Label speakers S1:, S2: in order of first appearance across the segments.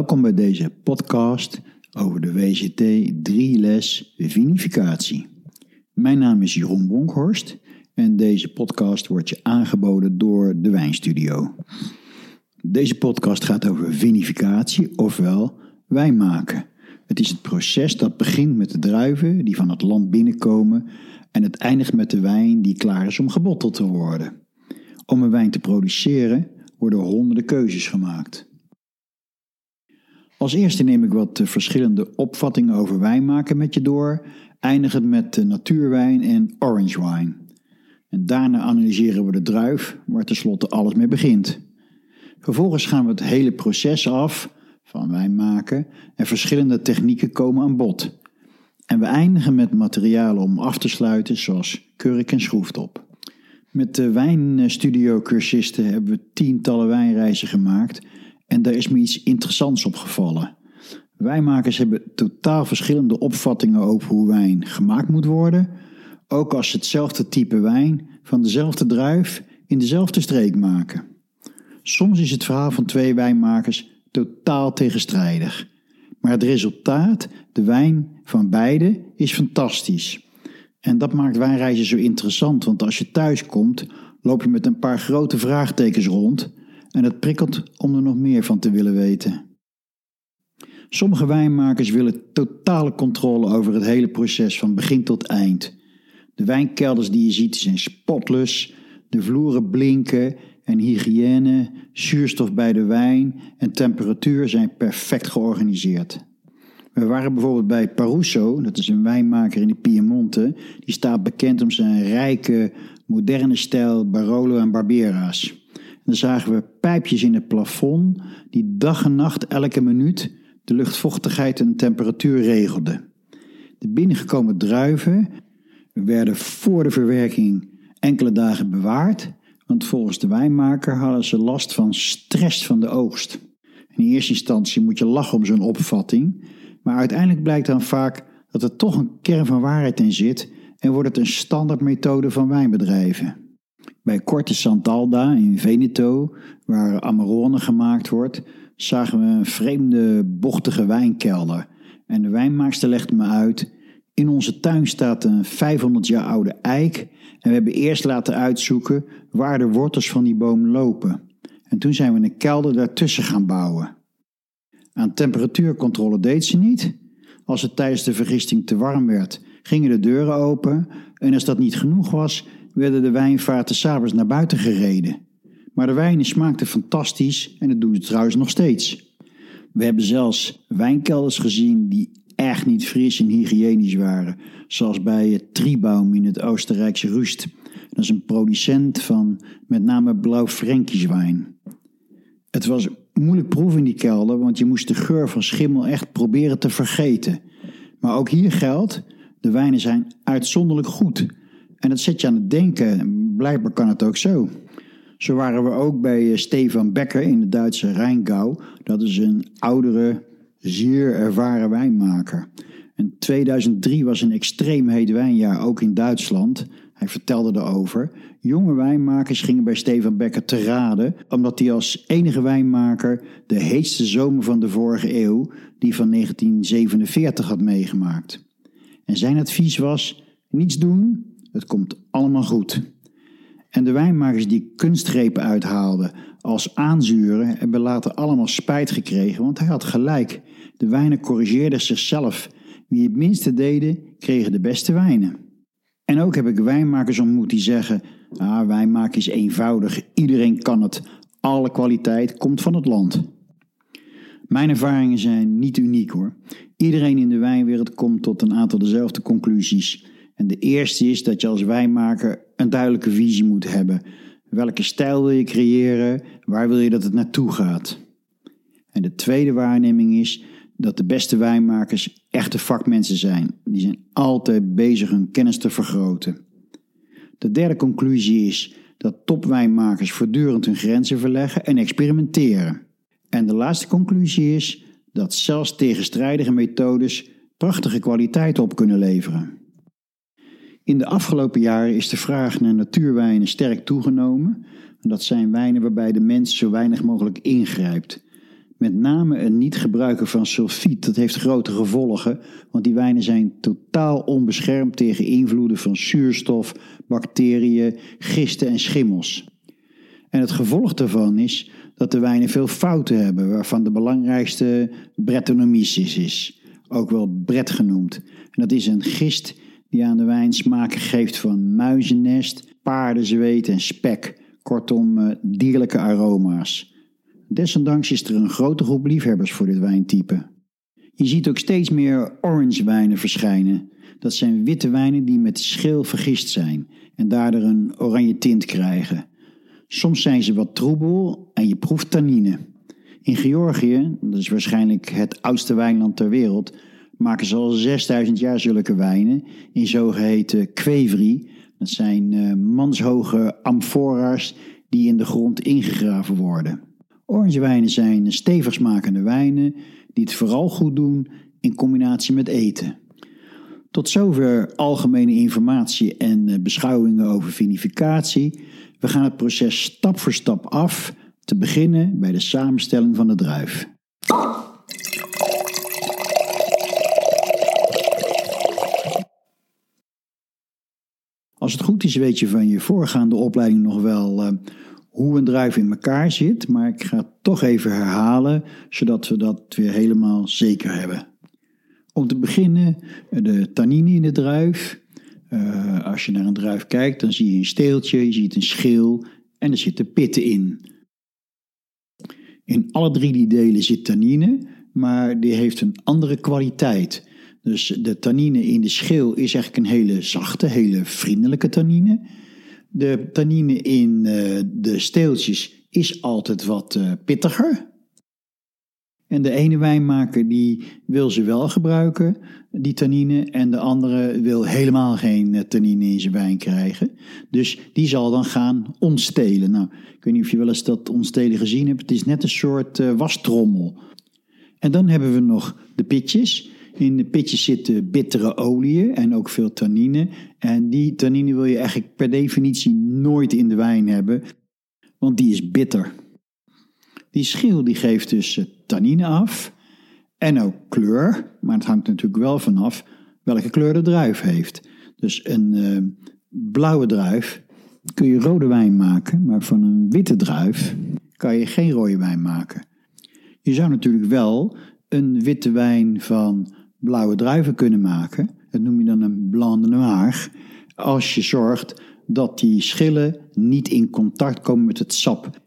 S1: Welkom bij deze podcast over de WCT 3-les vinificatie. Mijn naam is Jeroen Bronkhorst en deze podcast wordt je aangeboden door de Wijnstudio. Deze podcast gaat over vinificatie, ofwel wijn maken. Het is het proces dat begint met de druiven die van het land binnenkomen en het eindigt met de wijn die klaar is om gebotteld te worden. Om een wijn te produceren worden honderden keuzes gemaakt. Als eerste neem ik wat verschillende opvattingen over wijn maken met je door, eindigend met natuurwijn en orange wine. En daarna analyseren we de druif, waar tenslotte alles mee begint. Vervolgens gaan we het hele proces af van wijn maken en verschillende technieken komen aan bod. En we eindigen met materialen om af te sluiten, zoals kurk en schroeftop. Met de wijnstudio-cursisten hebben we tientallen wijnreizen gemaakt en daar is me iets interessants opgevallen. Wijnmakers hebben totaal verschillende opvattingen over hoe wijn gemaakt moet worden, ook als ze hetzelfde type wijn van dezelfde druif in dezelfde streek maken. Soms is het verhaal van twee wijnmakers totaal tegenstrijdig, maar het resultaat, de wijn van beide, is fantastisch. En dat maakt wijnreizen zo interessant, want als je thuis komt, loop je met een paar grote vraagtekens rond en het prikkelt om er nog meer van te willen weten. Sommige wijnmakers willen totale controle over het hele proces van begin tot eind. De wijnkelders die je ziet zijn spotless, de vloeren blinken en hygiëne, zuurstof bij de wijn en temperatuur zijn perfect georganiseerd. We waren bijvoorbeeld bij Paruso, dat is een wijnmaker in de Piemonte. Die staat bekend om zijn rijke, moderne stijl Barolo en Barbera's. Dan zagen we pijpjes in het plafond die dag en nacht elke minuut de luchtvochtigheid en temperatuur regelden. De binnengekomen druiven werden voor de verwerking enkele dagen bewaard, want volgens de wijnmaker hadden ze last van stress van de oogst. In eerste instantie moet je lachen om zo'n opvatting, maar uiteindelijk blijkt dan vaak dat er toch een kern van waarheid in zit en wordt het een standaardmethode van wijnbedrijven. Bij Corte Santalda in Veneto, waar Amarone gemaakt wordt, zagen we een vreemde, bochtige wijnkelder. En de wijnmaakster legde me uit: in onze tuin staat een 500 jaar oude eik en we hebben eerst laten uitzoeken waar de wortels van die boom lopen. En toen zijn we een kelder daartussen gaan bouwen. Aan temperatuurcontrole deed ze niet. Als het tijdens de vergisting te warm werd, gingen de deuren open en als dat niet genoeg was, werden de wijnvaarten s'avonds naar buiten gereden. Maar de wijnen smaakten fantastisch en dat doen ze trouwens nog steeds. We hebben zelfs wijnkelders gezien die echt niet fris en hygiënisch waren, zoals bij het in het Oostenrijkse Rust. Dat is een producent van met name blauw Fränkische wijn. Het was moeilijk proeven in die kelder, want je moest de geur van schimmel echt proberen te vergeten. Maar ook hier geldt, de wijnen zijn uitzonderlijk goed. En dat zet je aan het denken, blijkbaar kan het ook zo. Zo waren we ook bij eh, Stefan Becker in de Duitse Rijngau. Dat is een oudere, zeer ervaren wijnmaker. En 2003 was een extreem heet wijnjaar, ook in Duitsland. Hij vertelde erover. Jonge wijnmakers gingen bij Stefan Becker te raden, omdat hij als enige wijnmaker de heetste zomer van de vorige eeuw, die van 1947, had meegemaakt. En zijn advies was: niets doen, het komt allemaal goed. En de wijnmakers die kunstgrepen uithaalden als aanzuren, hebben later allemaal spijt gekregen, want hij had gelijk. De wijnen corrigeerden zichzelf. Wie het minste deden, kregen de beste wijnen. En ook heb ik wijnmakers ontmoet die zeggen: ah, wijnmaken is eenvoudig, iedereen kan het, alle kwaliteit komt van het land. Mijn ervaringen zijn niet uniek hoor. Iedereen in de wijnwereld komt tot een aantal dezelfde conclusies. En de eerste is dat je als wijnmaker een duidelijke visie moet hebben. Welke stijl wil je creëren? Waar wil je dat het naartoe gaat? En de tweede waarneming is dat de beste wijnmakers echte vakmensen zijn. Die zijn altijd bezig hun kennis te vergroten. De derde conclusie is dat topwijnmakers voortdurend hun grenzen verleggen en experimenteren. En de laatste conclusie is dat zelfs tegenstrijdige methodes prachtige kwaliteit op kunnen leveren. In de afgelopen jaren is de vraag naar natuurwijnen sterk toegenomen. Dat zijn wijnen waarbij de mens zo weinig mogelijk ingrijpt. Met name het niet gebruiken van sulfiet, dat heeft grote gevolgen, want die wijnen zijn totaal onbeschermd tegen invloeden van zuurstof, bacteriën, gisten en schimmels. En het gevolg daarvan is dat de wijnen veel fouten hebben, waarvan de belangrijkste Brettanomyces is, ook wel Bret genoemd. En dat is een gist die aan de wijn smaken geeft van muizennest, paardenzweet en spek, kortom eh, dierlijke aroma's. Desondanks is er een grote groep liefhebbers voor dit wijntype. Je ziet ook steeds meer orange wijnen verschijnen. Dat zijn witte wijnen die met schil vergist zijn en daardoor een oranje tint krijgen. Soms zijn ze wat troebel en je proeft tannine. In Georgië, dat is waarschijnlijk het oudste wijnland ter wereld, maken ze al 6000 jaar zulke wijnen in zogeheten kwevri. Dat zijn uh, manshoge amfora's die in de grond ingegraven worden. Orangewijnen zijn stevig smakende wijnen die het vooral goed doen in combinatie met eten. Tot zover algemene informatie en eh, beschouwingen over vinificatie. We gaan het proces stap voor stap af, te beginnen bij de samenstelling van de druif. Als het goed is, weet je van je voorgaande opleiding nog wel uh, hoe een druif in elkaar zit, maar ik ga het toch even herhalen, zodat we dat weer helemaal zeker hebben. Om te beginnen, de tannine in de druif. Uh, als je naar een druif kijkt, dan zie je een steeltje, je ziet een schil en er zitten pitten in. In alle drie die delen zit tannine, maar die heeft een andere kwaliteit. Dus de tannine in de schil is eigenlijk een hele zachte, hele vriendelijke tannine. De tannine in uh, de steeltjes is altijd wat uh, pittiger. En de ene wijnmaker die wil ze wel gebruiken, die tannine, en de andere wil helemaal geen uh, tannine in zijn wijn krijgen. Dus die zal dan gaan ontstelen. Nou, ik weet niet of je wel eens dat ontstelen gezien hebt. Het is net een soort wastrommel. En dan hebben we nog de pitjes. In de pitjes zitten bittere oliën en ook veel tannine. En die tannine wil je eigenlijk per definitie nooit in de wijn hebben, want die is bitter. Die schil die geeft dus eh, tannine af en ook kleur, maar het hangt natuurlijk wel vanaf welke kleur de druif heeft. Dus een uh, blauwe druif kun je rode wijn maken, maar van een witte druif kan je geen rode wijn maken. Je zou natuurlijk wel een witte wijn van blauwe druiven kunnen maken. Dat noem je dan een blanc de noir. Als je zorgt dat die schillen niet in contact komen met het sap.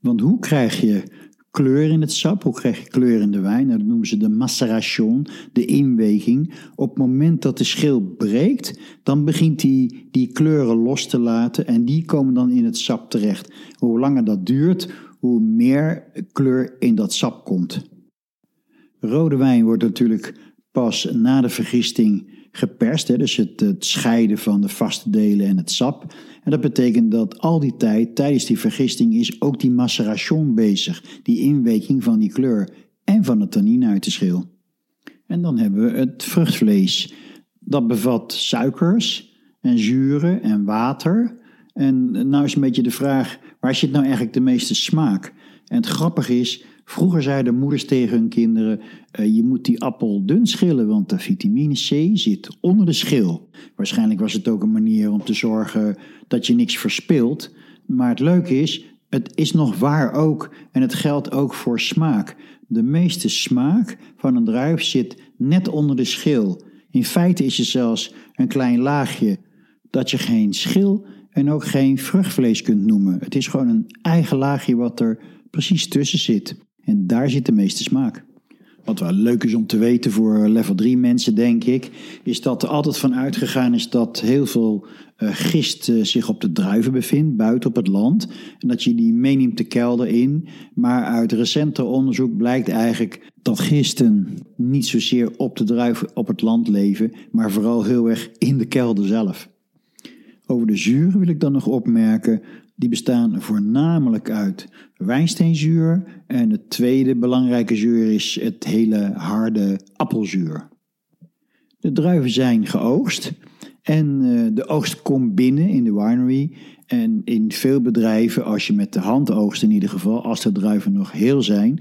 S1: Want hoe krijg je kleur in het sap? Hoe krijg je kleur in de wijn? Nou, dat noemen ze de maceration, de inweging. Op het moment dat de schil breekt, dan begint die, die kleuren los te laten en die komen dan in het sap terecht. Hoe langer dat duurt, hoe meer kleur in dat sap komt. Rode wijn wordt natuurlijk pas na de vergisting geperst. Hè, dus het, het, scheiden van de vaste delen en het sap. En dat betekent dat al die tijd, tijdens die vergisting, is ook die maceration bezig. Die inweking van die kleur en van de tannine uit de schil. En dan hebben we het vruchtvlees. Dat bevat suikers en zuren en water. En nou is een beetje de vraag, waar zit nou eigenlijk de meeste smaak? En het grappige is, Vroeger zeiden moeders tegen hun kinderen: uh, je moet die appel dun schillen, want de vitamine C zit onder de schil. Waarschijnlijk was het ook een manier om te zorgen dat je niks verspilt. Maar het leuke is, het is nog waar ook en het geldt ook voor smaak. De meeste smaak van een druif zit net onder de schil. In feite is het zelfs een klein laagje dat je geen schil en ook geen vruchtvlees kunt noemen. Het is gewoon een eigen laagje wat er precies tussen zit. En daar zit de meeste smaak. Wat wel leuk is om te weten voor level 3 mensen, denk ik, is dat er altijd van uitgegaan is dat heel veel uh, gist uh, zich op de druiven bevindt, buiten op het land. En dat je die meeneemt de kelder in. Maar uit recenter onderzoek blijkt eigenlijk dat gisten niet zozeer op de druiven op het land leven, maar vooral heel erg in de kelder zelf. Over de zuren wil ik dan nog opmerken die bestaan voornamelijk uit wijnsteenzuur en het tweede belangrijke zuur is het hele harde appelzuur. De druiven zijn geoogst en eh, de oogst komt binnen in de winery. En in veel bedrijven, als je met de hand oogst in ieder geval, als de druiven nog heel zijn,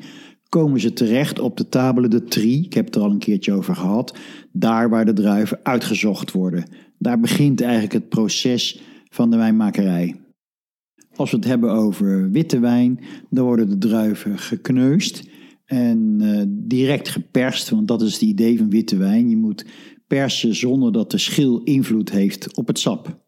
S1: komen ze terecht op de table de Tri, ik heb het er al een keertje over gehad, daar waar de druiven uitgezocht worden. Daar begint eigenlijk het proces van de wijnmakerij. Als we het hebben over witte wijn, dan worden de druiven gekneusd en uh, direct geperst, want dat is het idee van witte wijn. Je moet persen zonder dat de schil invloed heeft op het sap.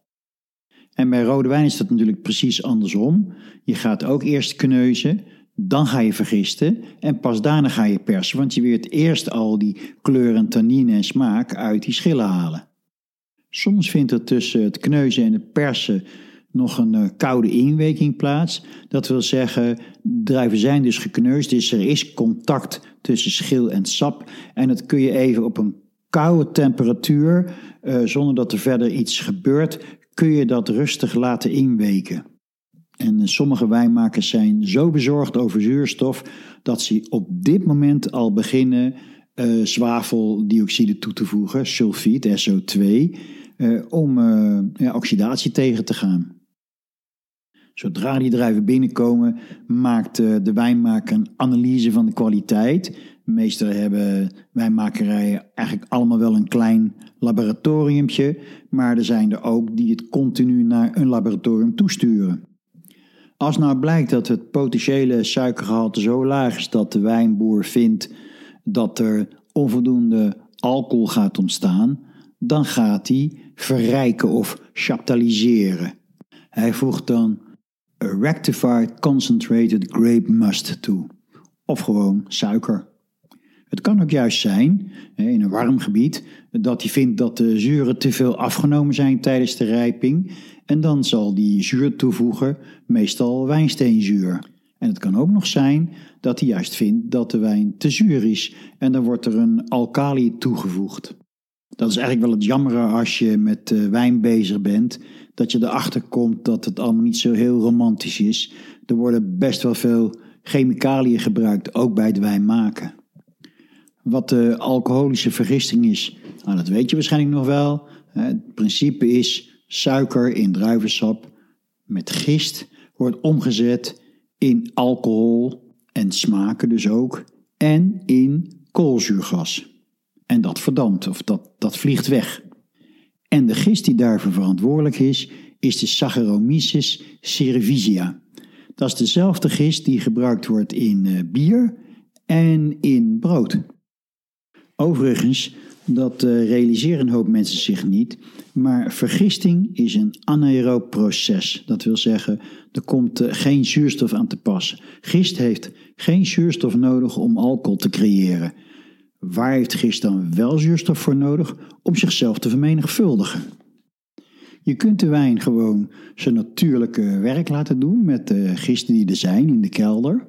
S1: En bij rode wijn is dat natuurlijk precies andersom. Je gaat ook eerst kneuzen, dan ga je vergisten en pas daarna ga je persen, want je wilt eerst al die kleur en tannine en smaak uit die schillen halen. Soms vindt er tussen het kneuzen en het persen nog een uh, koude inweking plaats. Dat wil zeggen, druiven zijn dus gekneusd, dus er is contact tussen schil en sap. En dat kun je even op een koude temperatuur, uh, zonder dat er verder iets gebeurt, kun je dat rustig laten inweken. En uh, sommige wijnmakers zijn zo bezorgd over zuurstof dat ze op dit moment al beginnen zwaveldioxide toe te voegen, sulfiet, SO2, om ja, oxidatie tegen te gaan. Zodra die druiven binnenkomen, maakt de wijnmaker een analyse van de kwaliteit. Meestal hebben wijnmakerijen eigenlijk allemaal wel een klein laboratoriumpje, maar er zijn er ook die het continu naar een laboratorium toesturen. Als nou blijkt dat het potentiële suikergehalte zo laag is dat de wijnboer vindt dat er onvoldoende alcohol gaat ontstaan, dan gaat hij verrijken of chaptaliseren. Hij voegt dan rectified concentrated grape must toe. Of gewoon suiker. Het kan ook juist zijn, in een warm gebied, dat hij vindt dat de zuren te veel afgenomen zijn tijdens de rijping. En dan zal die zuur toevoegen, meestal wijnsteenzuur. En het kan ook nog zijn dat hij juist vindt dat de wijn te zuur is en dan wordt er een alkali toegevoegd. Dat is eigenlijk wel het jammere als je met uh, wijn bezig bent, dat je erachter komt dat het allemaal niet zo heel romantisch is. Er worden best wel veel chemicaliën gebruikt, ook bij het wijn maken. Wat de alcoholische vergisting is, nou, dat weet je waarschijnlijk nog wel. Het principe is suiker in druivensap met gist wordt omgezet in alcohol en smaken dus ook en in koolzuurgas. En dat verdampt of dat, dat vliegt weg. En de gist die daarvoor verantwoordelijk is, is de Saccharomyces cerevisia. Dat is dezelfde gist die gebruikt wordt in uh, bier en in brood. Overigens, dat uh, realiseren een hoop mensen zich niet, maar vergisting is een anaeroop proces. Dat wil zeggen, er komt uh, geen zuurstof aan te pas. Gist heeft geen zuurstof nodig om alcohol te creëren. Waar heeft gist dan wel zuurstof voor nodig om zichzelf te vermenigvuldigen? Je kunt de wijn gewoon zijn natuurlijke werk laten doen met de gisten die er zijn in de kelder.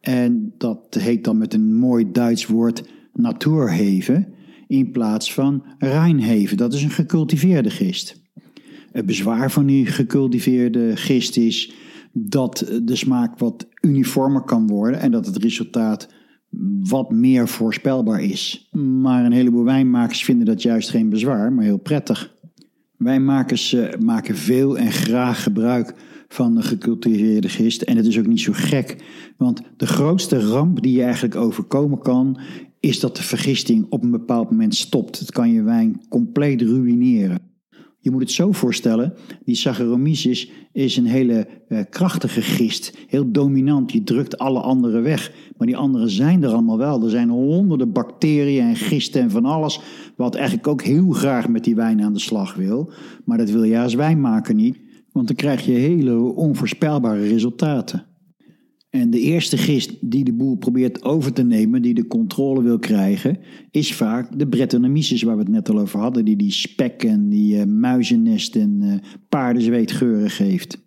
S1: En dat heet dan met een mooi Duits woord natuurheven in plaats van reinheven. Dat is een gecultiveerde gist. Het bezwaar van die gecultiveerde gist is dat de smaak wat uniformer kan worden en dat het resultaat wat meer voorspelbaar is. Maar een heleboel wijnmakers vinden dat juist geen bezwaar, maar heel prettig. Wijnmakers uh, maken veel en graag gebruik van de gecultiveerde gist. En het is ook niet zo gek, want de grootste ramp die je eigenlijk overkomen kan, is dat de vergisting op een bepaald moment stopt. Het kan je wijn compleet ruïneren. Je moet het zo voorstellen, die Saccharomyces is een hele uh, krachtige gist, heel dominant, die drukt alle anderen weg. Maar die anderen zijn er allemaal wel. Er zijn honderden bacteriën en gisten en van alles, wat eigenlijk ook heel graag met die wijn aan de slag wil. Maar dat wil je als wijnmaker niet, want dan krijg je hele onvoorspelbare resultaten. En de eerste gist die de boer probeert over te nemen, die de controle wil krijgen, is vaak de Brettanomyces waar we het net al over hadden, die die spek en die uh, muizennest en uh, paardenzweetgeuren geeft.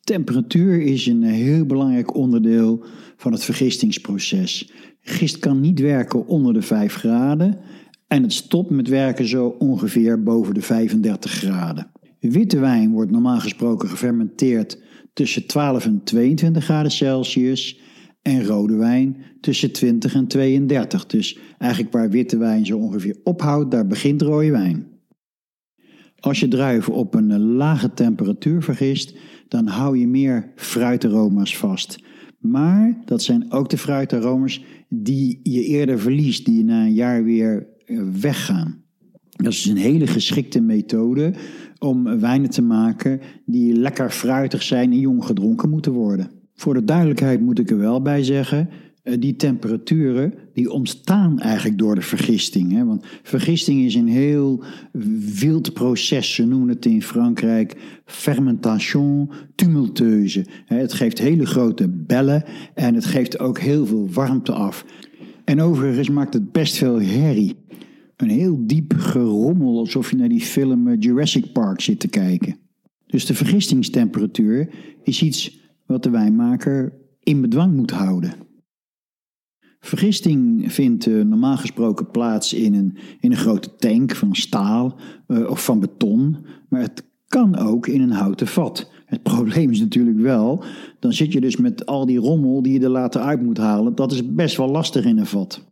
S1: Temperatuur is een heel belangrijk onderdeel van het vergistingsproces. Gist kan niet werken onder de 5 graden en het stopt met werken zo ongeveer boven de 35 graden. Witte wijn wordt normaal gesproken gefermenteerd tussen 12 en 22 graden Celsius en rode wijn tussen 20 en 32. Dus eigenlijk waar witte wijn zo ongeveer ophoudt, daar begint rode wijn. Als je druiven op een lage temperatuur vergist, dan hou je meer fruitaroma's vast. Maar dat zijn ook de fruitaromers die je eerder verliest, die na een jaar weer eh, weggaan. Dat is een hele geschikte methode om wijnen te maken die lekker fruitig zijn en jong gedronken moeten worden. Voor de duidelijkheid moet ik er wel bij zeggen, eh, die temperaturen die ontstaan eigenlijk door de vergisting. Hè? Want vergisting is een heel wild proces. Ze noemen het in Frankrijk fermentation tumultueuse. Het geeft hele grote bellen en het geeft ook heel veel warmte af. En overigens maakt het best veel herrie. Een heel diep gerommel alsof je naar die film eh, Jurassic Park zit te kijken. Dus de vergistingstemperatuur is iets wat de wijnmaker in bedwang moet houden. Vergisting vindt uh, normaal gesproken plaats in een, in een grote tank van staal uh, of van beton, maar het kan ook in een houten vat. Het probleem is natuurlijk wel, dan zit je dus met al die rommel die je er later uit moet halen. Dat is best wel lastig in een vat.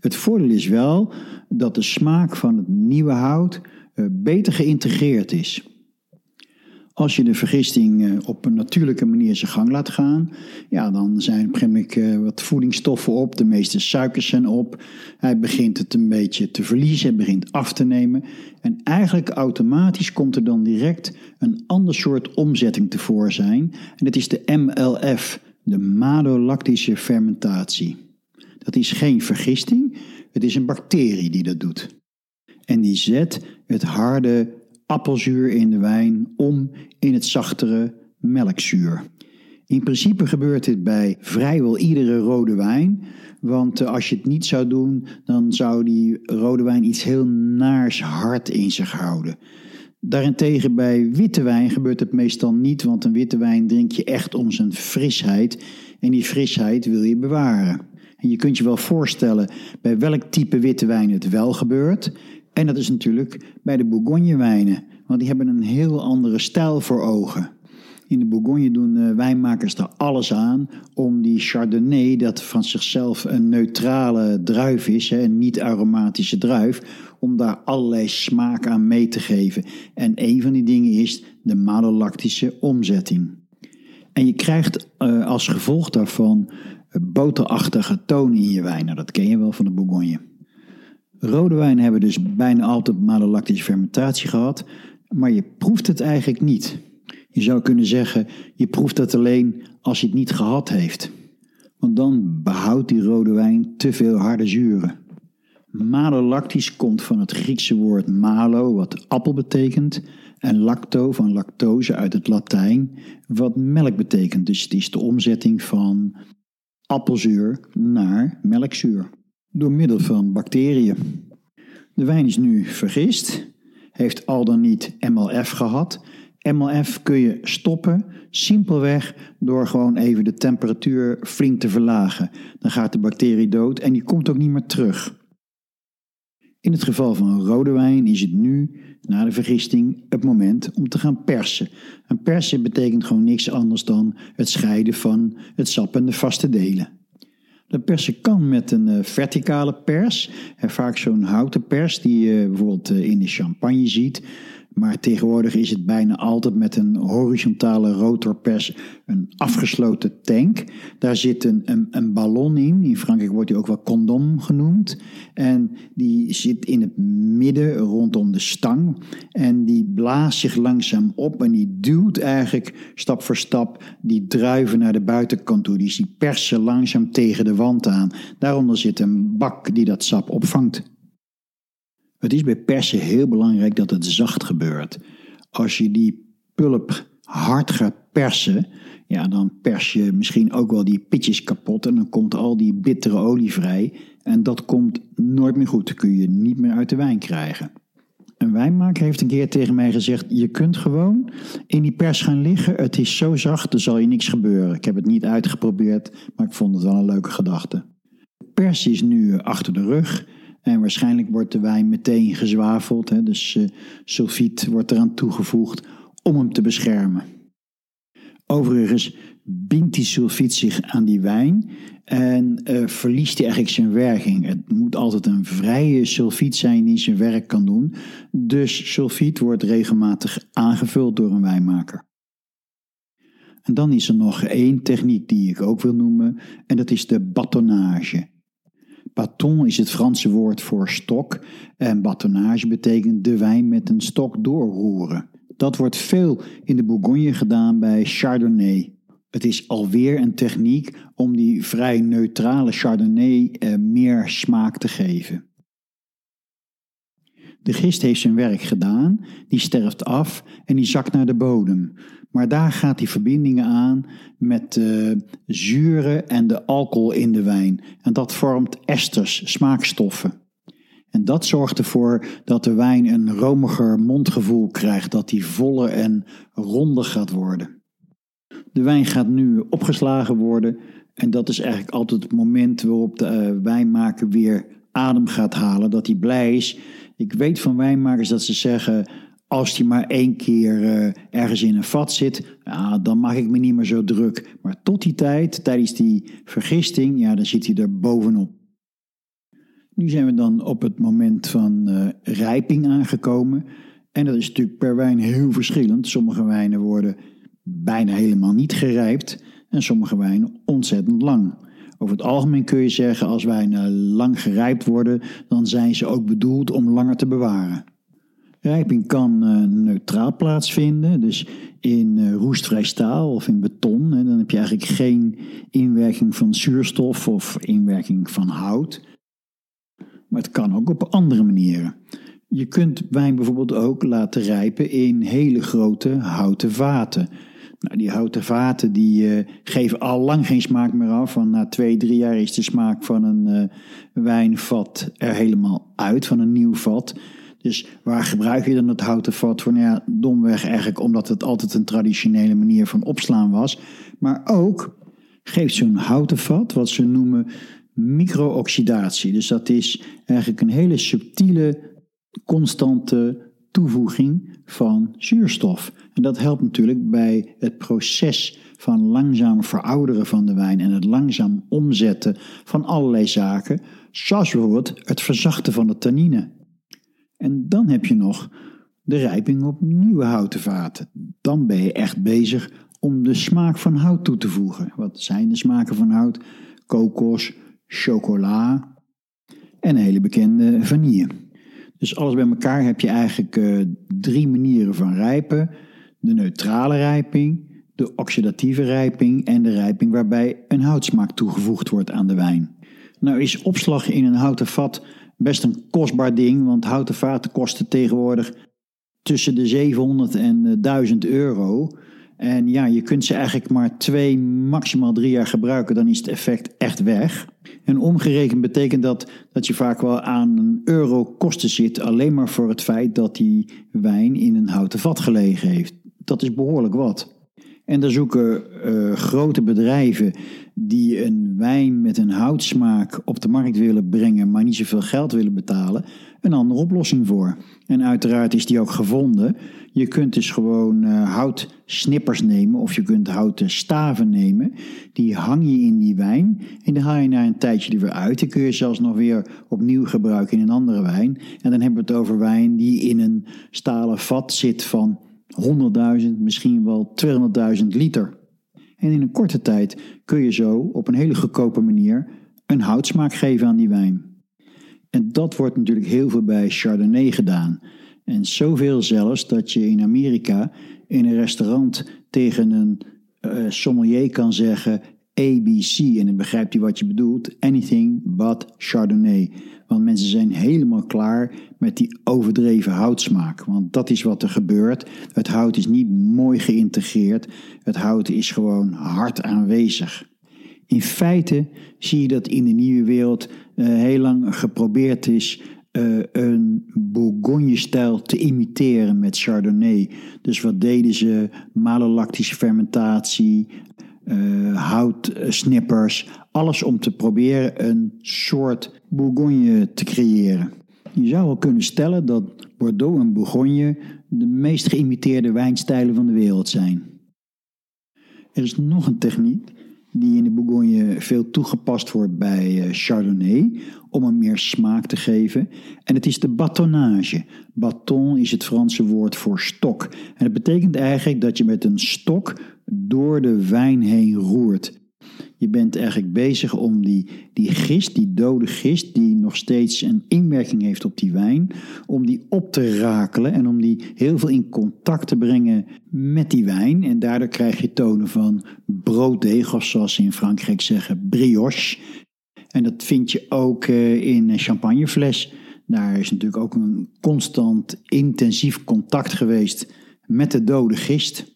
S1: Het voordeel is wel dat de smaak van het nieuwe hout uh, beter geïntegreerd is. Als je de vergisting eh, op een natuurlijke manier zijn gang laat gaan, ja, dan zijn ik uh, wat voedingsstoffen op, de meeste suikers zijn op. Hij begint het een beetje te verliezen, hij begint af te nemen. En eigenlijk automatisch komt er dan direct een ander soort omzetting tevoorschijn. En dat is de MLF, de malolactische fermentatie. Dat is geen vergisting, het is een bacterie die dat doet. En die zet het harde appelzuur in de wijn om in het zachtere melkzuur. In principe gebeurt dit bij vrijwel iedere rode wijn. Want eh, als je het niet zou doen, dan zou die rode wijn iets heel naars hard in zich houden. Daarentegen bij witte wijn gebeurt het meestal niet, want een witte wijn drink je echt om zijn frisheid. En die frisheid wil je bewaren. Je kunt je wel voorstellen bij welk type witte wijn het wel gebeurt. En dat is natuurlijk bij de Bourgogne-wijnen, want die hebben een heel andere stijl voor ogen. In de Bourgogne doen uh, wijnmakers er alles aan om die Chardonnay, dat van zichzelf een neutrale druif is, een niet-aromatische druif, om daar allerlei smaak aan mee te geven. En een van die dingen is de malolactische omzetting. En je krijgt uh, als gevolg daarvan boterachtige tonen in je wijn. Nou, dat ken je wel van de Bourgogne. Rode wijnen hebben dus bijna altijd malolactische fermentatie gehad, maar je proeft het eigenlijk niet. Je zou kunnen zeggen, je proeft het alleen als je het niet gehad heeft. Want dan behoudt die rode wijn te veel harde zuren. Malolactisch komt van het Griekse woord malo, wat appel betekent, en lacto van lactose uit het Latijn, wat melk betekent. Dus het is de omzetting van appelzuur naar melkzuur door middel van bacteriën. De wijn is nu vergist, heeft al dan niet MLF gehad. MLF kun je stoppen simpelweg door gewoon even de temperatuur flink te verlagen. Dan gaat de bacterie dood en die komt ook niet meer terug. In het geval van een rode wijn is het nu, na de vergisting, het moment om te gaan persen. En persen betekent gewoon niks anders dan het scheiden van het sap en de vaste delen. De persen kan met een uh, verticale pers. En vaak zo'n houten pers die je bijvoorbeeld uh, in de champagne ziet. Maar tegenwoordig is het bijna altijd met een horizontale rotorpers een afgesloten tank. Daar zit een, een, ballon in. In Frankrijk wordt die ook wel condom genoemd. En die zit in het midden rondom de stang. En die blaast zich langzaam op en die duwt eigenlijk stap voor stap die druiven naar de buitenkant toe. Die, die persen langzaam tegen de wand aan. Daaronder zit een bak die dat sap opvangt. Het is bij persen heel belangrijk dat het zacht gebeurt. Als je die pulp hard gaat persen, ja, dan pers je misschien ook wel die pitjes kapot en dan komt al die bittere olie vrij. En dat komt nooit meer goed. Kun je niet meer uit de wijn krijgen. Een wijnmaker heeft een keer tegen mij gezegd: Je kunt gewoon in die pers gaan liggen. Het is zo zacht, er zal je niks gebeuren. Ik heb het niet uitgeprobeerd, maar ik vond het wel een leuke gedachte. De pers is nu achter de rug. En waarschijnlijk wordt de wijn meteen gezwaveld, hè, dus uh, sulfiet wordt eraan toegevoegd om hem te beschermen. Overigens bindt die sulfiet zich aan die wijn en uh, verliest hij eigenlijk zijn werking. Het moet altijd een vrije sulfiet zijn die zijn werk kan doen. Dus sulfiet wordt regelmatig aangevuld door een wijnmaker. En dan is er nog één techniek die ik ook wil noemen, en dat is de batonnage. Baton is het Franse woord voor stok en batonnage betekent de wijn met een stok doorroeren. Dat wordt veel in de Bourgogne gedaan bij Chardonnay. Het is alweer een techniek om die vrij neutrale Chardonnay eh, meer smaak te geven. De gist heeft zijn werk gedaan, die sterft af en die zakt naar de bodem. Maar daar gaat die verbindingen aan met de uh, zuren en de alcohol in de wijn. En dat vormt esters, smaakstoffen. En dat zorgt ervoor dat de wijn een romiger mondgevoel krijgt, dat die voller en ronder gaat worden. De wijn gaat nu opgeslagen worden en dat is eigenlijk altijd het moment waarop de uh, wijnmaker weer adem gaat halen, dat hij blij is. Ik weet van wijnmakers dat ze zeggen, als die maar één keer uh, ergens in een vat zit, ja, dan maak ik me niet meer zo druk. Maar tot die tijd, tijdens die vergisting, ja, dan zit hij er bovenop. Nu zijn we dan op het moment van uh, rijping aangekomen. En dat is natuurlijk per wijn heel verschillend. Sommige wijnen worden bijna helemaal niet gerijpt en sommige wijnen ontzettend lang. Over het algemeen kun je zeggen, als wijnen lang gerijpt worden, dan zijn ze ook bedoeld om langer te bewaren. Rijping kan uh, neutraal plaatsvinden, dus in uh, roestvrij staal of in beton. Hè, dan heb je eigenlijk geen inwerking van zuurstof of inwerking van hout. Maar het kan ook op andere manieren. Je kunt wijn bijvoorbeeld ook laten rijpen in hele grote houten vaten. Nou, die houten vaten die uh, geven al lang geen smaak meer af. Want na twee, drie jaar is de smaak van een wijnvat er helemaal uit, van een nieuw vat. Dus waar gebruik je dan het houten vat voor? Nou ja, domweg eigenlijk omdat het altijd een traditionele manier van opslaan was. Maar ook geeft zo'n houten vat, wat ze noemen micro-oxidatie. Dus dat is eigenlijk een hele subtiele, constante toevoeging van zuurstof. En dat helpt natuurlijk bij het proces van langzaam verouderen van de wijn en het langzaam omzetten van allerlei zaken, zoals bijvoorbeeld het verzachten van de tannine. En dan heb je nog de rijping op nieuwe houten vaten. Dan ben je echt bezig om de smaak van hout toe te voegen. Wat zijn de smaken van hout? Kokos, chocola en een hele bekende vanille. Dus alles bij elkaar heb je eigenlijk uh, drie manieren van rijpen. De neutrale rijping, de oxidatieve rijping en de rijping waarbij een houtsmaak toegevoegd wordt aan de wijn. Nou is opslag in een houten vat best een kostbaar ding, want houten vaten kosten tegenwoordig tussen de 700 en 1000 euro. En ja, je kunt ze eigenlijk maar twee, maximaal drie jaar gebruiken, dan is het effect echt weg. En omgerekend betekent dat dat je vaak wel aan een euro kosten zit, alleen maar voor het feit dat die wijn in een houten vat gelegen heeft. Dat is behoorlijk wat. En daar zoeken uh, grote bedrijven die een wijn met een houtsmaak op de markt willen brengen, maar niet zoveel geld willen betalen, een andere oplossing voor. En uiteraard is die ook gevonden. Je kunt dus gewoon uh, houtsnippers nemen of je kunt houten staven nemen. Die hang je in die wijn en dan haal je na een tijdje er weer uit. Dan kun je zelfs nog weer opnieuw gebruiken in een andere wijn. En dan hebben we het over wijn die in een stalen vat zit van 100.000, misschien wel 200.000 liter. En in een korte tijd kun je zo op een hele goedkope manier een houtsmaak geven aan die wijn. En dat wordt natuurlijk heel veel bij Chardonnay gedaan. En zoveel zelfs dat je in Amerika in een restaurant tegen een uh, sommelier kan zeggen ABC. En dan begrijpt hij wat je bedoelt. Anything but Chardonnay. Want mensen zijn helemaal klaar met die overdreven houtsmaak. Want dat is wat er gebeurt. Het hout is niet mooi geïntegreerd. Het hout is gewoon hard aanwezig. In feite zie je dat in de nieuwe wereld uh, heel lang geprobeerd is uh, een Bourgogne-stijl te imiteren met Chardonnay. Dus wat deden ze? Malolactische fermentatie, houtsnippers. Alles om te proberen een soort Bourgogne te creëren. Je zou wel kunnen stellen dat Bordeaux en Bourgogne de meest geïmiteerde wijnstijlen van de wereld zijn. Er is nog een techniek die in de Bourgogne veel toegepast wordt bij eh, Chardonnay om hem meer smaak te geven. En het is de batonnage. Baton is het Franse woord voor stok. En het betekent eigenlijk dat je met een stok door de wijn heen roert. Je bent eigenlijk bezig om die, die gist, die dode gist, die nog steeds een inwerking heeft op die wijn, om die op te rakelen en om die heel veel in contact te brengen met die wijn. En daardoor krijg je tonen van brooddeeg, of zoals ze in Frankrijk zeggen, brioche. En dat vind je ook eh, in een champagnefles. Daar is natuurlijk ook een constant intensief contact geweest met de dode gist.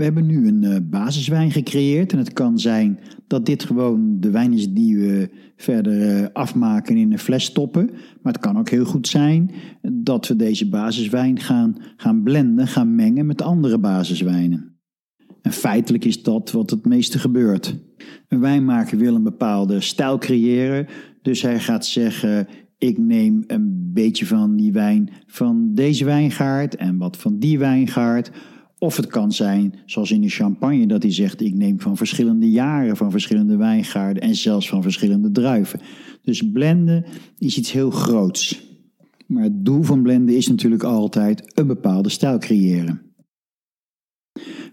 S1: We hebben nu een uh, basiswijn gecreëerd en het kan zijn dat dit gewoon de wijn is die we verder uh, afmaken in een fles stoppen. Maar het kan ook heel goed zijn dat we deze basiswijn gaan, gaan blenden, gaan mengen met andere basiswijnen. En feitelijk is dat wat het meeste gebeurt. Een wijnmaker wil een bepaalde stijl creëren, dus hij gaat zeggen: ik neem een beetje van die wijn van deze wijngaard en wat van die wijngaard. Of het kan zijn, zoals in de champagne, dat hij zegt: Ik neem van verschillende jaren, van verschillende wijngaarden en zelfs van verschillende druiven. Dus blenden is iets heel groots. Maar het doel van blenden is natuurlijk altijd een bepaalde stijl creëren.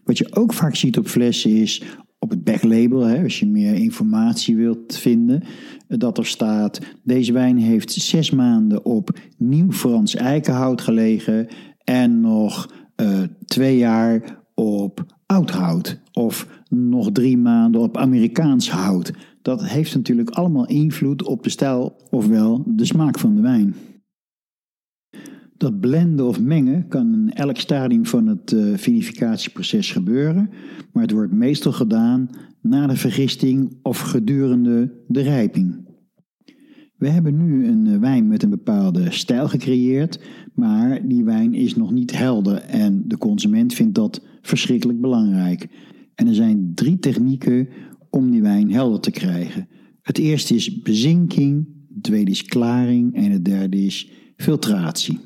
S1: Wat je ook vaak ziet op flessen is op het backlabel, hè, als je meer informatie wilt vinden, dat er staat: deze wijn heeft zes maanden op nieuw Frans eikenhout gelegen en nog uh, twee jaar op oud hout of nog drie maanden op Amerikaans hout. Dat heeft natuurlijk allemaal invloed op de stijl, ofwel de smaak van de wijn. Dat blenden of mengen kan in elk stadium van het uh, vinificatieproces gebeuren, maar het wordt meestal gedaan na de vergisting of gedurende de rijping. We hebben nu een eh, wijn met een bepaalde stijl gecreëerd, maar die wijn is nog niet helder en de consument vindt dat verschrikkelijk belangrijk. En er zijn drie technieken om die wijn helder te krijgen. Het eerste is bezinking, het tweede is klaring en het derde is filtratie.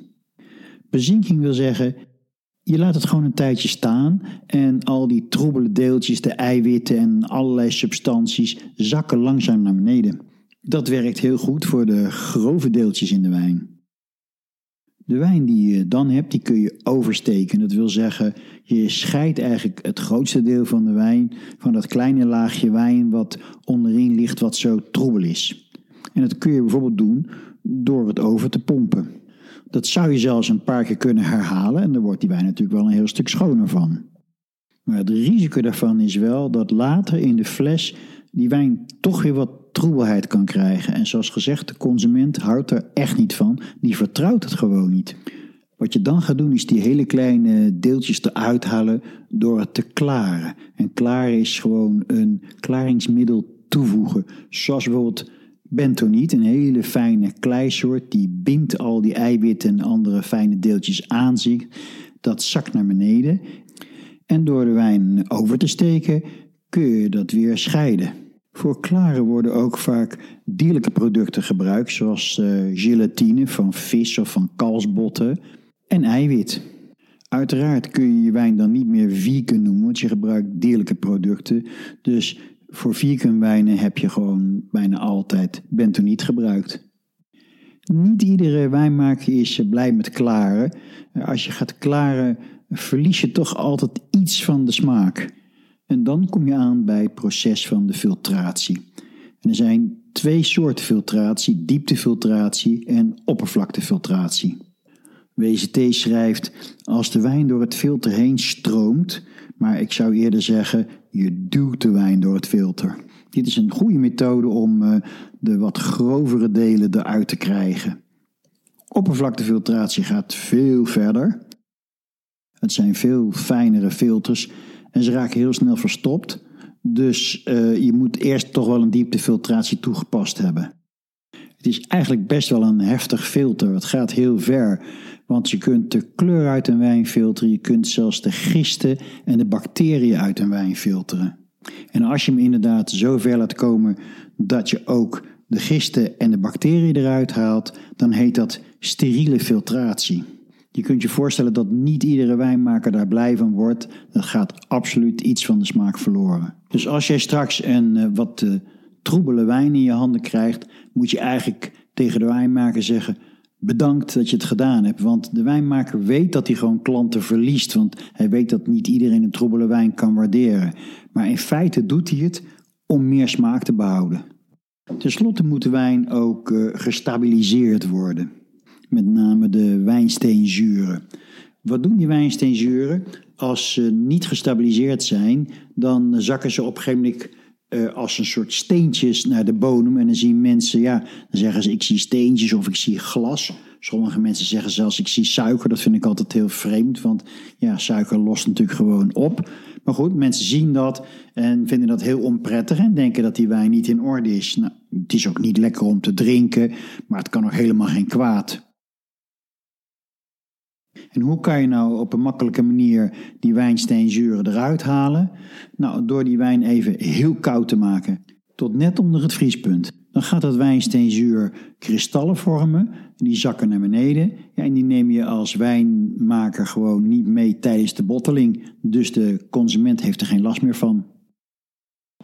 S1: Bezinking wil zeggen, je laat het gewoon een tijdje staan en al die troebele deeltjes, de eiwitten en allerlei substanties zakken langzaam naar beneden. Dat werkt heel goed voor de grove deeltjes in de wijn. De wijn die je dan hebt, die kun je oversteken. Dat wil zeggen, je scheidt eigenlijk het grootste deel van de wijn van dat kleine laagje wijn wat onderin ligt, wat zo troebel is. En dat kun je bijvoorbeeld doen door het over te pompen. Dat zou je zelfs een paar keer kunnen herhalen en dan wordt die wijn natuurlijk wel een heel stuk schoner van. Maar het risico daarvan is wel dat later in de fles die wijn toch weer wat troebelheid kan krijgen. En zoals gezegd, de consument houdt er echt niet van. Die vertrouwt het gewoon niet. Wat je dan gaat doen is die hele kleine deeltjes eruit halen door het te klaren. En klaren is gewoon een klaringsmiddel toevoegen. Zoals bijvoorbeeld bentoniet, een hele fijne kleisoort. Die bindt al die eiwitten en andere fijne deeltjes aan zich. Dat zakt naar beneden. En door de wijn over te steken kun je dat weer scheiden. Voor klaren worden ook vaak dierlijke producten gebruikt, zoals uh, gelatine van vis of van kalsbotten en eiwit. Uiteraard kun je je wijn dan niet meer vegan noemen, want je gebruikt dierlijke producten. Dus voor vegan wijnen heb je gewoon bijna altijd bentoniet gebruikt. Niet iedere wijnmaker is blij met klaren. Als je gaat klaren, verlies je toch altijd iets van de smaak. En dan kom je aan bij het proces van de filtratie. En er zijn twee soorten filtratie: dieptefiltratie en oppervlaktefiltratie. WCT schrijft: als de wijn door het filter heen stroomt, maar ik zou eerder zeggen: je duwt de wijn door het filter. Dit is een goede methode om uh, de wat grovere delen eruit te krijgen. Oppervlaktefiltratie gaat veel verder. Het zijn veel fijnere filters en ze raken heel snel verstopt. Dus uh, je moet eerst toch wel een dieptefiltratie toegepast hebben. Het is eigenlijk best wel een heftig filter. Het gaat heel ver. Want je kunt de kleur uit een wijn filteren. Je kunt zelfs de gisten en de bacteriën uit een wijn filteren. En als je hem inderdaad zo ver laat komen dat je ook de gisten en de bacteriën eruit haalt, dan heet dat steriele filtratie. Je kunt je voorstellen dat niet iedere wijnmaker daar blij van wordt. Dat gaat absoluut iets van de smaak verloren. Dus als jij straks een uh, wat uh, troebele wijn in je handen krijgt, moet je eigenlijk tegen de wijnmaker zeggen: Bedankt dat je het gedaan hebt. Want de wijnmaker weet dat hij gewoon klanten verliest. Want hij weet dat niet iedereen een troebele wijn kan waarderen. Maar in feite doet hij het om meer smaak te behouden. Ten slotte moet de wijn ook uh, gestabiliseerd worden. Met name de wijnsteenzuren. Wat doen die wijnsteenzuren? Als ze niet gestabiliseerd zijn, dan zakken ze op een gegeven moment uh, als een soort steentjes naar de bodem. En dan zien mensen, ja, dan zeggen ze ik zie steentjes of ik zie glas. Sommige mensen zeggen zelfs ik zie suiker. Dat vind ik altijd heel vreemd, want ja, suiker lost natuurlijk gewoon op. Maar goed, mensen zien dat en vinden dat heel onprettig en denken dat die wijn niet in orde is. Nou, het is ook niet lekker om te drinken, maar het kan ook helemaal geen kwaad. En hoe kan je nou op een makkelijke manier die wijnsteenzuren eruit halen? Nou, door die wijn even heel koud te maken, tot net onder het vriespunt. Dan gaat dat wijnsteenzuur kristallen vormen, die zakken naar beneden. Ja, en die neem je als wijnmaker gewoon niet mee tijdens de botteling. Dus de consument heeft er geen last meer van.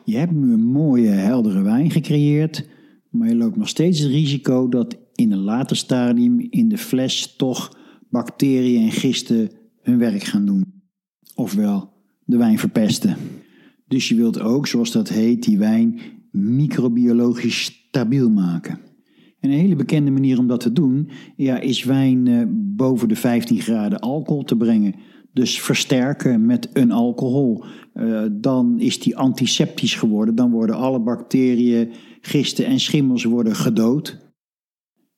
S1: Je hebt nu een mooie, heldere wijn gecreëerd, maar je loopt nog steeds het risico dat in een later stadium in de fles toch bacteriën en gisten hun werk gaan doen. Ofwel, de wijn verpesten. Dus je wilt ook, zoals dat heet, die wijn microbiologisch stabiel maken. En een hele bekende manier om dat te doen, ja, is wijn eh, boven de 15 graden alcohol te brengen. Dus versterken met een alcohol. Uh, dan is die antiseptisch geworden. Dan worden alle bacteriën, gisten en schimmels worden gedood.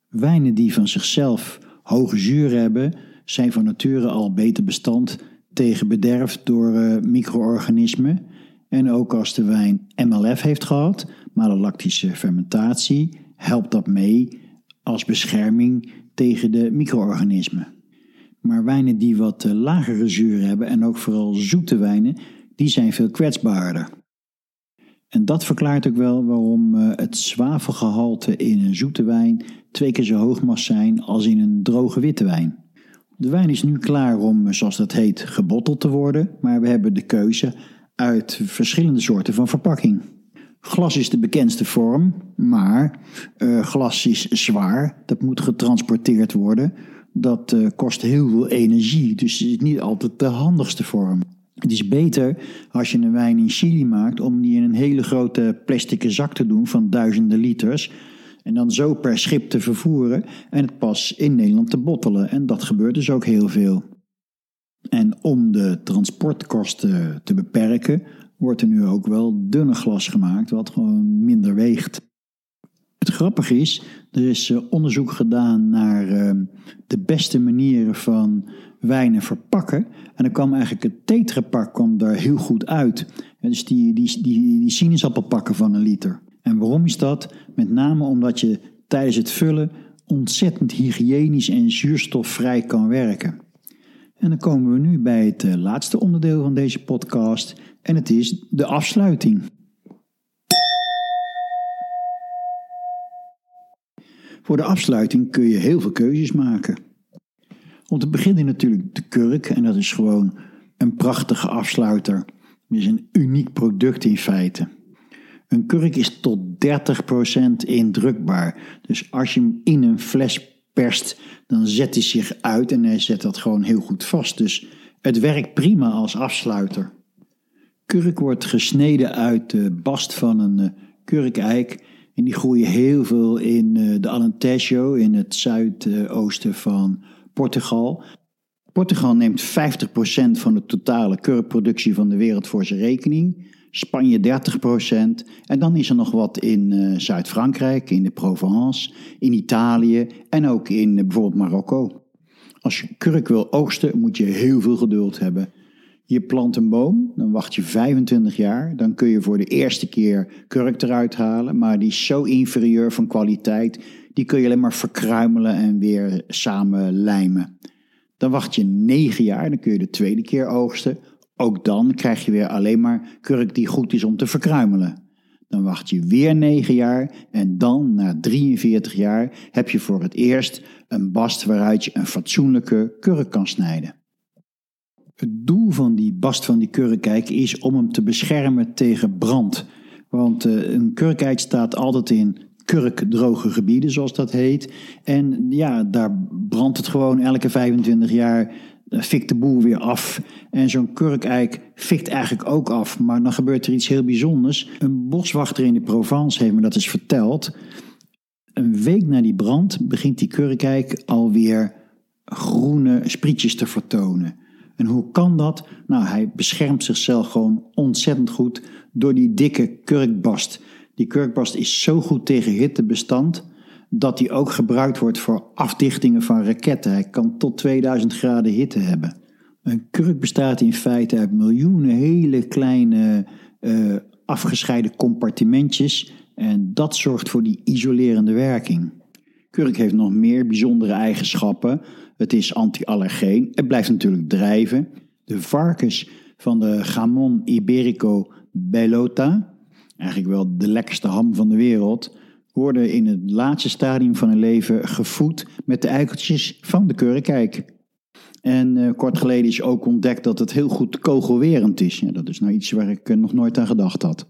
S1: Wijnen die van zichzelf hoge zuur hebben, zijn van nature al beter bestand tegen bederf door uh, micro-organismen. En ook als de wijn MLF heeft gehad, malolactische fermentatie, helpt dat mee als bescherming tegen de micro-organismen. Maar wijnen die wat uh, lagere zuur hebben en ook vooral zoete wijnen, die zijn veel kwetsbaarder. En dat verklaart ook wel waarom uh, het zwavelgehalte in een zoete wijn twee keer zo hoog mag zijn als in een droge witte wijn. De wijn is nu klaar om, zoals dat heet, gebotteld te worden, maar we hebben de keuze uit verschillende soorten van verpakking. Glas is de bekendste vorm, maar uh, glas is zwaar, dat moet getransporteerd worden. Dat kost heel veel energie, dus het is niet altijd de handigste vorm. Het is beter als je een wijn in Chili maakt om die in een hele grote plastic zak te doen van duizenden liters. En dan zo per schip te vervoeren en het pas in Nederland te bottelen. En dat gebeurt dus ook heel veel. En om de transportkosten te beperken, wordt er nu ook wel dunne glas gemaakt, wat gewoon minder weegt. Het grappige is, er is eh, onderzoek gedaan naar eh, de beste manieren van wijnen verpakken. En dan kwam eigenlijk het tetrapak kwam daar heel goed uit. dus die, die, die, die sinaasappelpakken van een liter. En waarom is dat? Met name omdat je tijdens het vullen ontzettend hygiënisch en zuurstofvrij kan werken. En dan komen we nu bij het eh, laatste onderdeel van deze podcast en het is de afsluiting. Voor de afsluiting kun je heel veel keuzes maken. Om te beginnen natuurlijk de kurk en dat is gewoon een prachtige afsluiter. Het is een uniek product in feite. Een kurk is tot 30% indrukbaar. Dus als je hem in een fles perst, dan zet hij zich uit en hij zet dat gewoon heel goed vast. Dus het werkt prima als afsluiter. Kurk wordt gesneden uit de bast van een eh, kurkeik. En die groeien heel veel in eh, de Alentejo, in het zuidoosten van Portugal. Portugal neemt 50% van de totale kurkproductie van de wereld voor zijn rekening. Spanje 30%. En dan is er nog wat in uh, Zuid-Frankrijk, in de Provence, in Italië en ook in uh, bijvoorbeeld Marokko. Als je kurk wil oogsten, moet je heel veel geduld hebben. Je plant een boom, dan wacht je 25 jaar. Dan kun je voor de eerste keer kurk eruit halen. Maar die is zo inferieur van kwaliteit. Die kun je alleen maar verkruimelen en weer samen lijmen. Dan wacht je 9 jaar, dan kun je de tweede keer oogsten. Ook dan krijg je weer alleen maar kurk die goed is om te verkruimelen. Dan wacht je weer 9 jaar en dan, na 43 jaar, heb je voor het eerst een bast waaruit je een fatsoenlijke kurk kan snijden. Het doel van die bast van die kurkijk is om hem te beschermen tegen brand. Want uh, een kurkijk staat altijd in kurkdroge gebieden, zoals dat heet. En ja, daar brandt het gewoon elke 25 jaar fikt de boel weer af. En zo'n kurkeik fikt eigenlijk ook af. Maar dan gebeurt er iets heel bijzonders. Een boswachter in de Provence heeft me dat eens verteld. Een week na die brand begint die kurkeik alweer groene sprietjes te vertonen. En hoe kan dat? Nou, hij beschermt zichzelf gewoon ontzettend goed door die dikke kurkbast. Die kurkbast is zo goed tegen hitte bestand dat die ook gebruikt wordt voor afdichtingen van raketten. Hij kan tot 2000 graden hitte hebben. Een kurk bestaat in feite uit miljoenen hele kleine uh, afgescheiden compartimentjes en dat zorgt voor die isolerende werking. Kurk heeft nog meer bijzondere eigenschappen. Het is anti-allergeen, het blijft natuurlijk drijven. De varkens van de Gamon Iberico Bellota, eigenlijk wel de lekkerste ham van de wereld, worden in het laatste stadium van hun leven gevoed met de eikeltjes van de kurkijk. En uh, kort geleden is ook ontdekt dat het heel goed kogelwerend is. Ja, dat is nou iets waar ik uh, nog nooit aan gedacht had.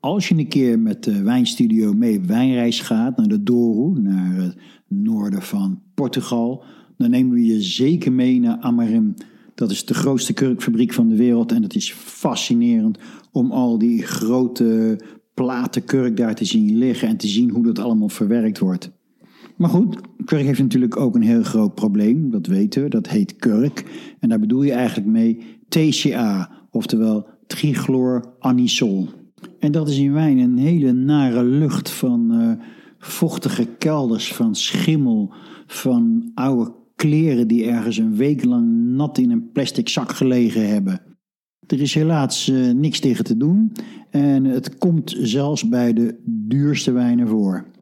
S1: Als je een keer met de wijnstudio mee wijnreis gaat naar de Douro, naar noorden van Portugal, dan nemen we je zeker mee naar Amarim. Dat is de grootste kurkfabriek van de wereld en het is fascinerend om al die grote platen kurk daar te zien liggen en te zien hoe dat allemaal verwerkt wordt. Maar goed, kurk heeft natuurlijk ook een heel groot probleem, dat weten we, dat heet kurk. En daar bedoel je eigenlijk mee TCA, oftewel trichloranisol. En dat is in wijn een hele nare lucht van uh, vochtige kelders, van schimmel, van oude kleren die ergens een week lang nat in een plastic zak gelegen hebben. Er is helaas uh, niks tegen te doen en het komt zelfs bij de duurste wijnen voor.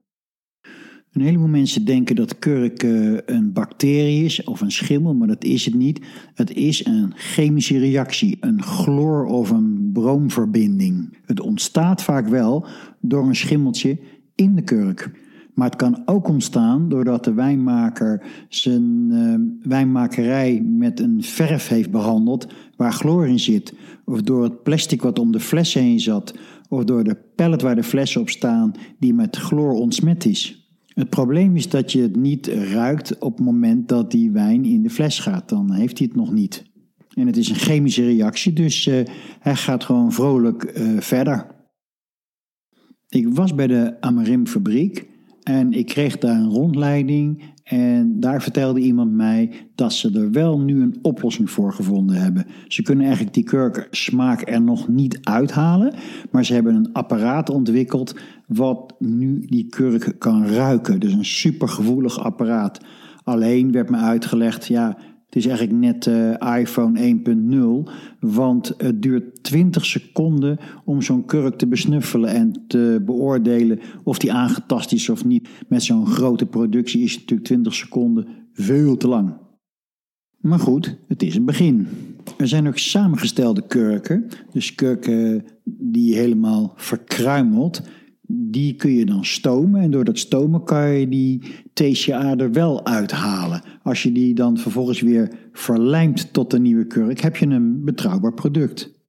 S1: Een heleboel mensen denken dat kurk uh, een bacterie is of een schimmel, maar dat is het niet. Het is een chemische reactie, een chloor- of een broomverbinding. Het ontstaat vaak wel door een schimmeltje in de kurk. Maar het kan ook ontstaan doordat de wijnmaker zijn uh, wijnmakerij met een verf heeft behandeld waar chloor in zit. Of door het plastic wat om de flessen heen zat. Of door de pellet waar de flessen op staan die met chloor ontsmet is. Het probleem is dat je het niet ruikt op het moment dat die wijn in de fles gaat. Dan heeft hij het nog niet. En het is een chemische reactie, dus uh, hij gaat gewoon vrolijk uh, verder. Ik was bij de Amarim fabriek en ik kreeg daar een rondleiding en daar vertelde iemand mij dat ze er wel nu een oplossing voor gevonden hebben. Ze kunnen eigenlijk die kurksmaak er nog niet uithalen, maar ze hebben een apparaat ontwikkeld wat nu die kurk kan ruiken. Dus een supergevoelig apparaat. Alleen werd me uitgelegd, ja, het is eigenlijk net uh, iPhone 1.0, want het duurt 20 seconden om zo'n kurk te besnuffelen en te beoordelen of die aangetast is of niet. Met zo'n grote productie is natuurlijk 20 seconden veel te lang. Maar goed, het is een begin. Er zijn ook samengestelde kurken, dus kurken die helemaal verkruimeld die kun je dan stomen. En door dat stomen kan je die TCA er wel uithalen. Als je die dan vervolgens weer verlijmt tot een nieuwe kurk, heb je een betrouwbaar product.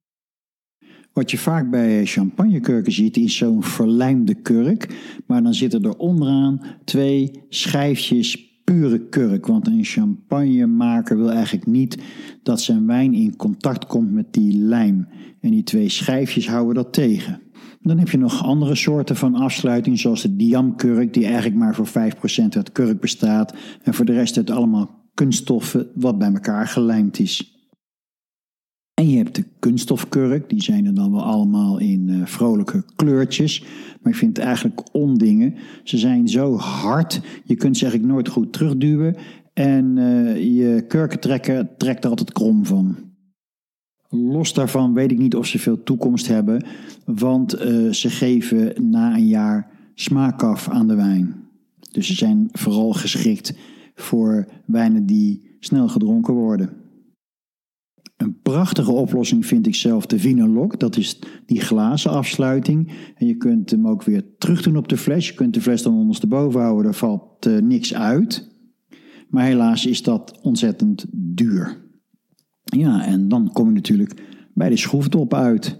S1: Wat je vaak bij champagnekurken ziet, is zo'n verlijmde kurk. Maar dan zitten er onderaan twee schijfjes pure kurk. Want een champagnemaker wil eigenlijk niet dat zijn wijn in contact komt met die lijm. En die twee schijfjes houden dat tegen. Dan heb je nog andere soorten van afsluiting, zoals de diamkurk, die eigenlijk maar voor 5% uit kurk bestaat. En voor de rest uit allemaal kunststoffen wat bij elkaar gelijmd is. En je hebt de kunststofkurk, die zijn er dan wel allemaal in uh, vrolijke kleurtjes. Maar ik vind het eigenlijk ondingen. Ze zijn zo hard, je kunt ze eigenlijk nooit goed terugduwen. En uh, je kurkentrekker trekt er altijd krom van. Los daarvan weet ik niet of ze veel toekomst hebben, want uh, ze geven na een jaar smaak af aan de wijn. Dus ze zijn vooral geschikt voor wijnen die snel gedronken worden. Een prachtige oplossing vind ik zelf de Vinolok. Dat is die glazen afsluiting. En je kunt hem ook weer terug doen op de fles. Je kunt de fles dan ondersteboven houden, daar valt uh, niks uit. Maar helaas is dat ontzettend duur. Ja, en dan kom je natuurlijk bij de schroefdop uit.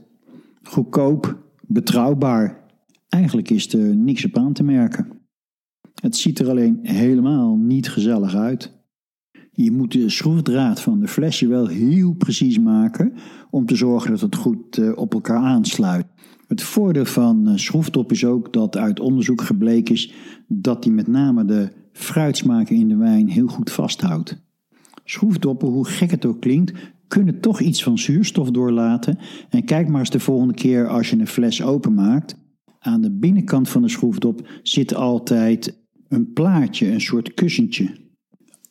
S1: Goedkoop, betrouwbaar. Eigenlijk is er niks op aan te merken. Het ziet er alleen helemaal niet gezellig uit. Je moet de schroefdraad van de flesje wel heel precies maken om te zorgen dat het goed eh, op elkaar aansluit. Het voordeel van eh, schroefdop is ook dat uit onderzoek gebleken is dat die met name de fruitsmaken in de wijn heel goed vasthoudt. Schroefdoppen, hoe gek het ook klinkt, kunnen toch iets van zuurstof doorlaten. En kijk maar eens de volgende keer als je een fles openmaakt. Aan de binnenkant van de schroefdop zit altijd een plaatje, een soort kussentje.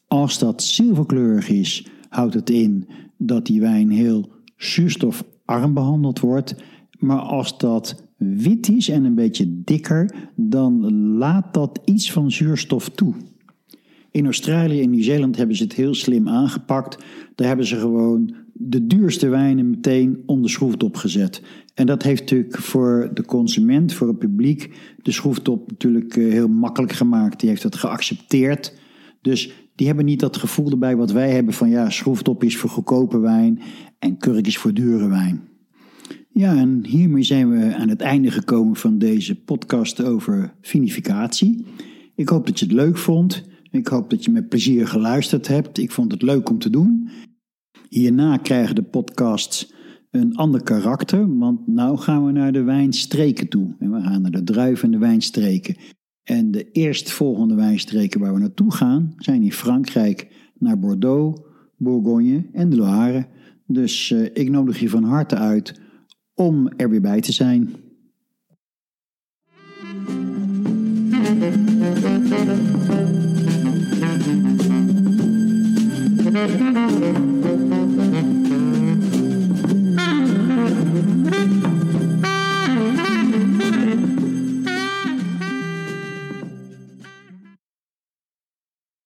S1: Als dat zilverkleurig is, houdt het in dat die wijn heel zuurstofarm behandeld wordt. Maar als dat wit is en een beetje dikker, dan laat dat iets van zuurstof toe. In Australië en Nieuw-Zeeland hebben ze het heel slim aangepakt. Daar hebben ze gewoon de duurste wijnen meteen onder schroefdop gezet. En dat heeft natuurlijk voor de consument, voor het publiek, de schroefdop natuurlijk eh, heel makkelijk gemaakt. Die heeft dat geaccepteerd. Dus die hebben niet dat gevoel erbij wat wij hebben van ja, schroefdop is voor goedkope wijn en kurk is voor dure wijn. Ja, en hiermee zijn we aan het einde gekomen van deze podcast over vinificatie. Ik hoop dat je het leuk vond. Ik hoop dat je met plezier geluisterd hebt. Ik vond het leuk om te doen. Hierna krijgen de podcasts een ander karakter, want nu gaan we naar de wijnstreken toe. En we gaan naar de druiven en de wijnstreken. En de eerstvolgende wijnstreken waar we naartoe gaan zijn in Frankrijk naar Bordeaux, Bourgogne en de Loire. Dus uh, ik nodig je van harte uit om er weer bij te zijn.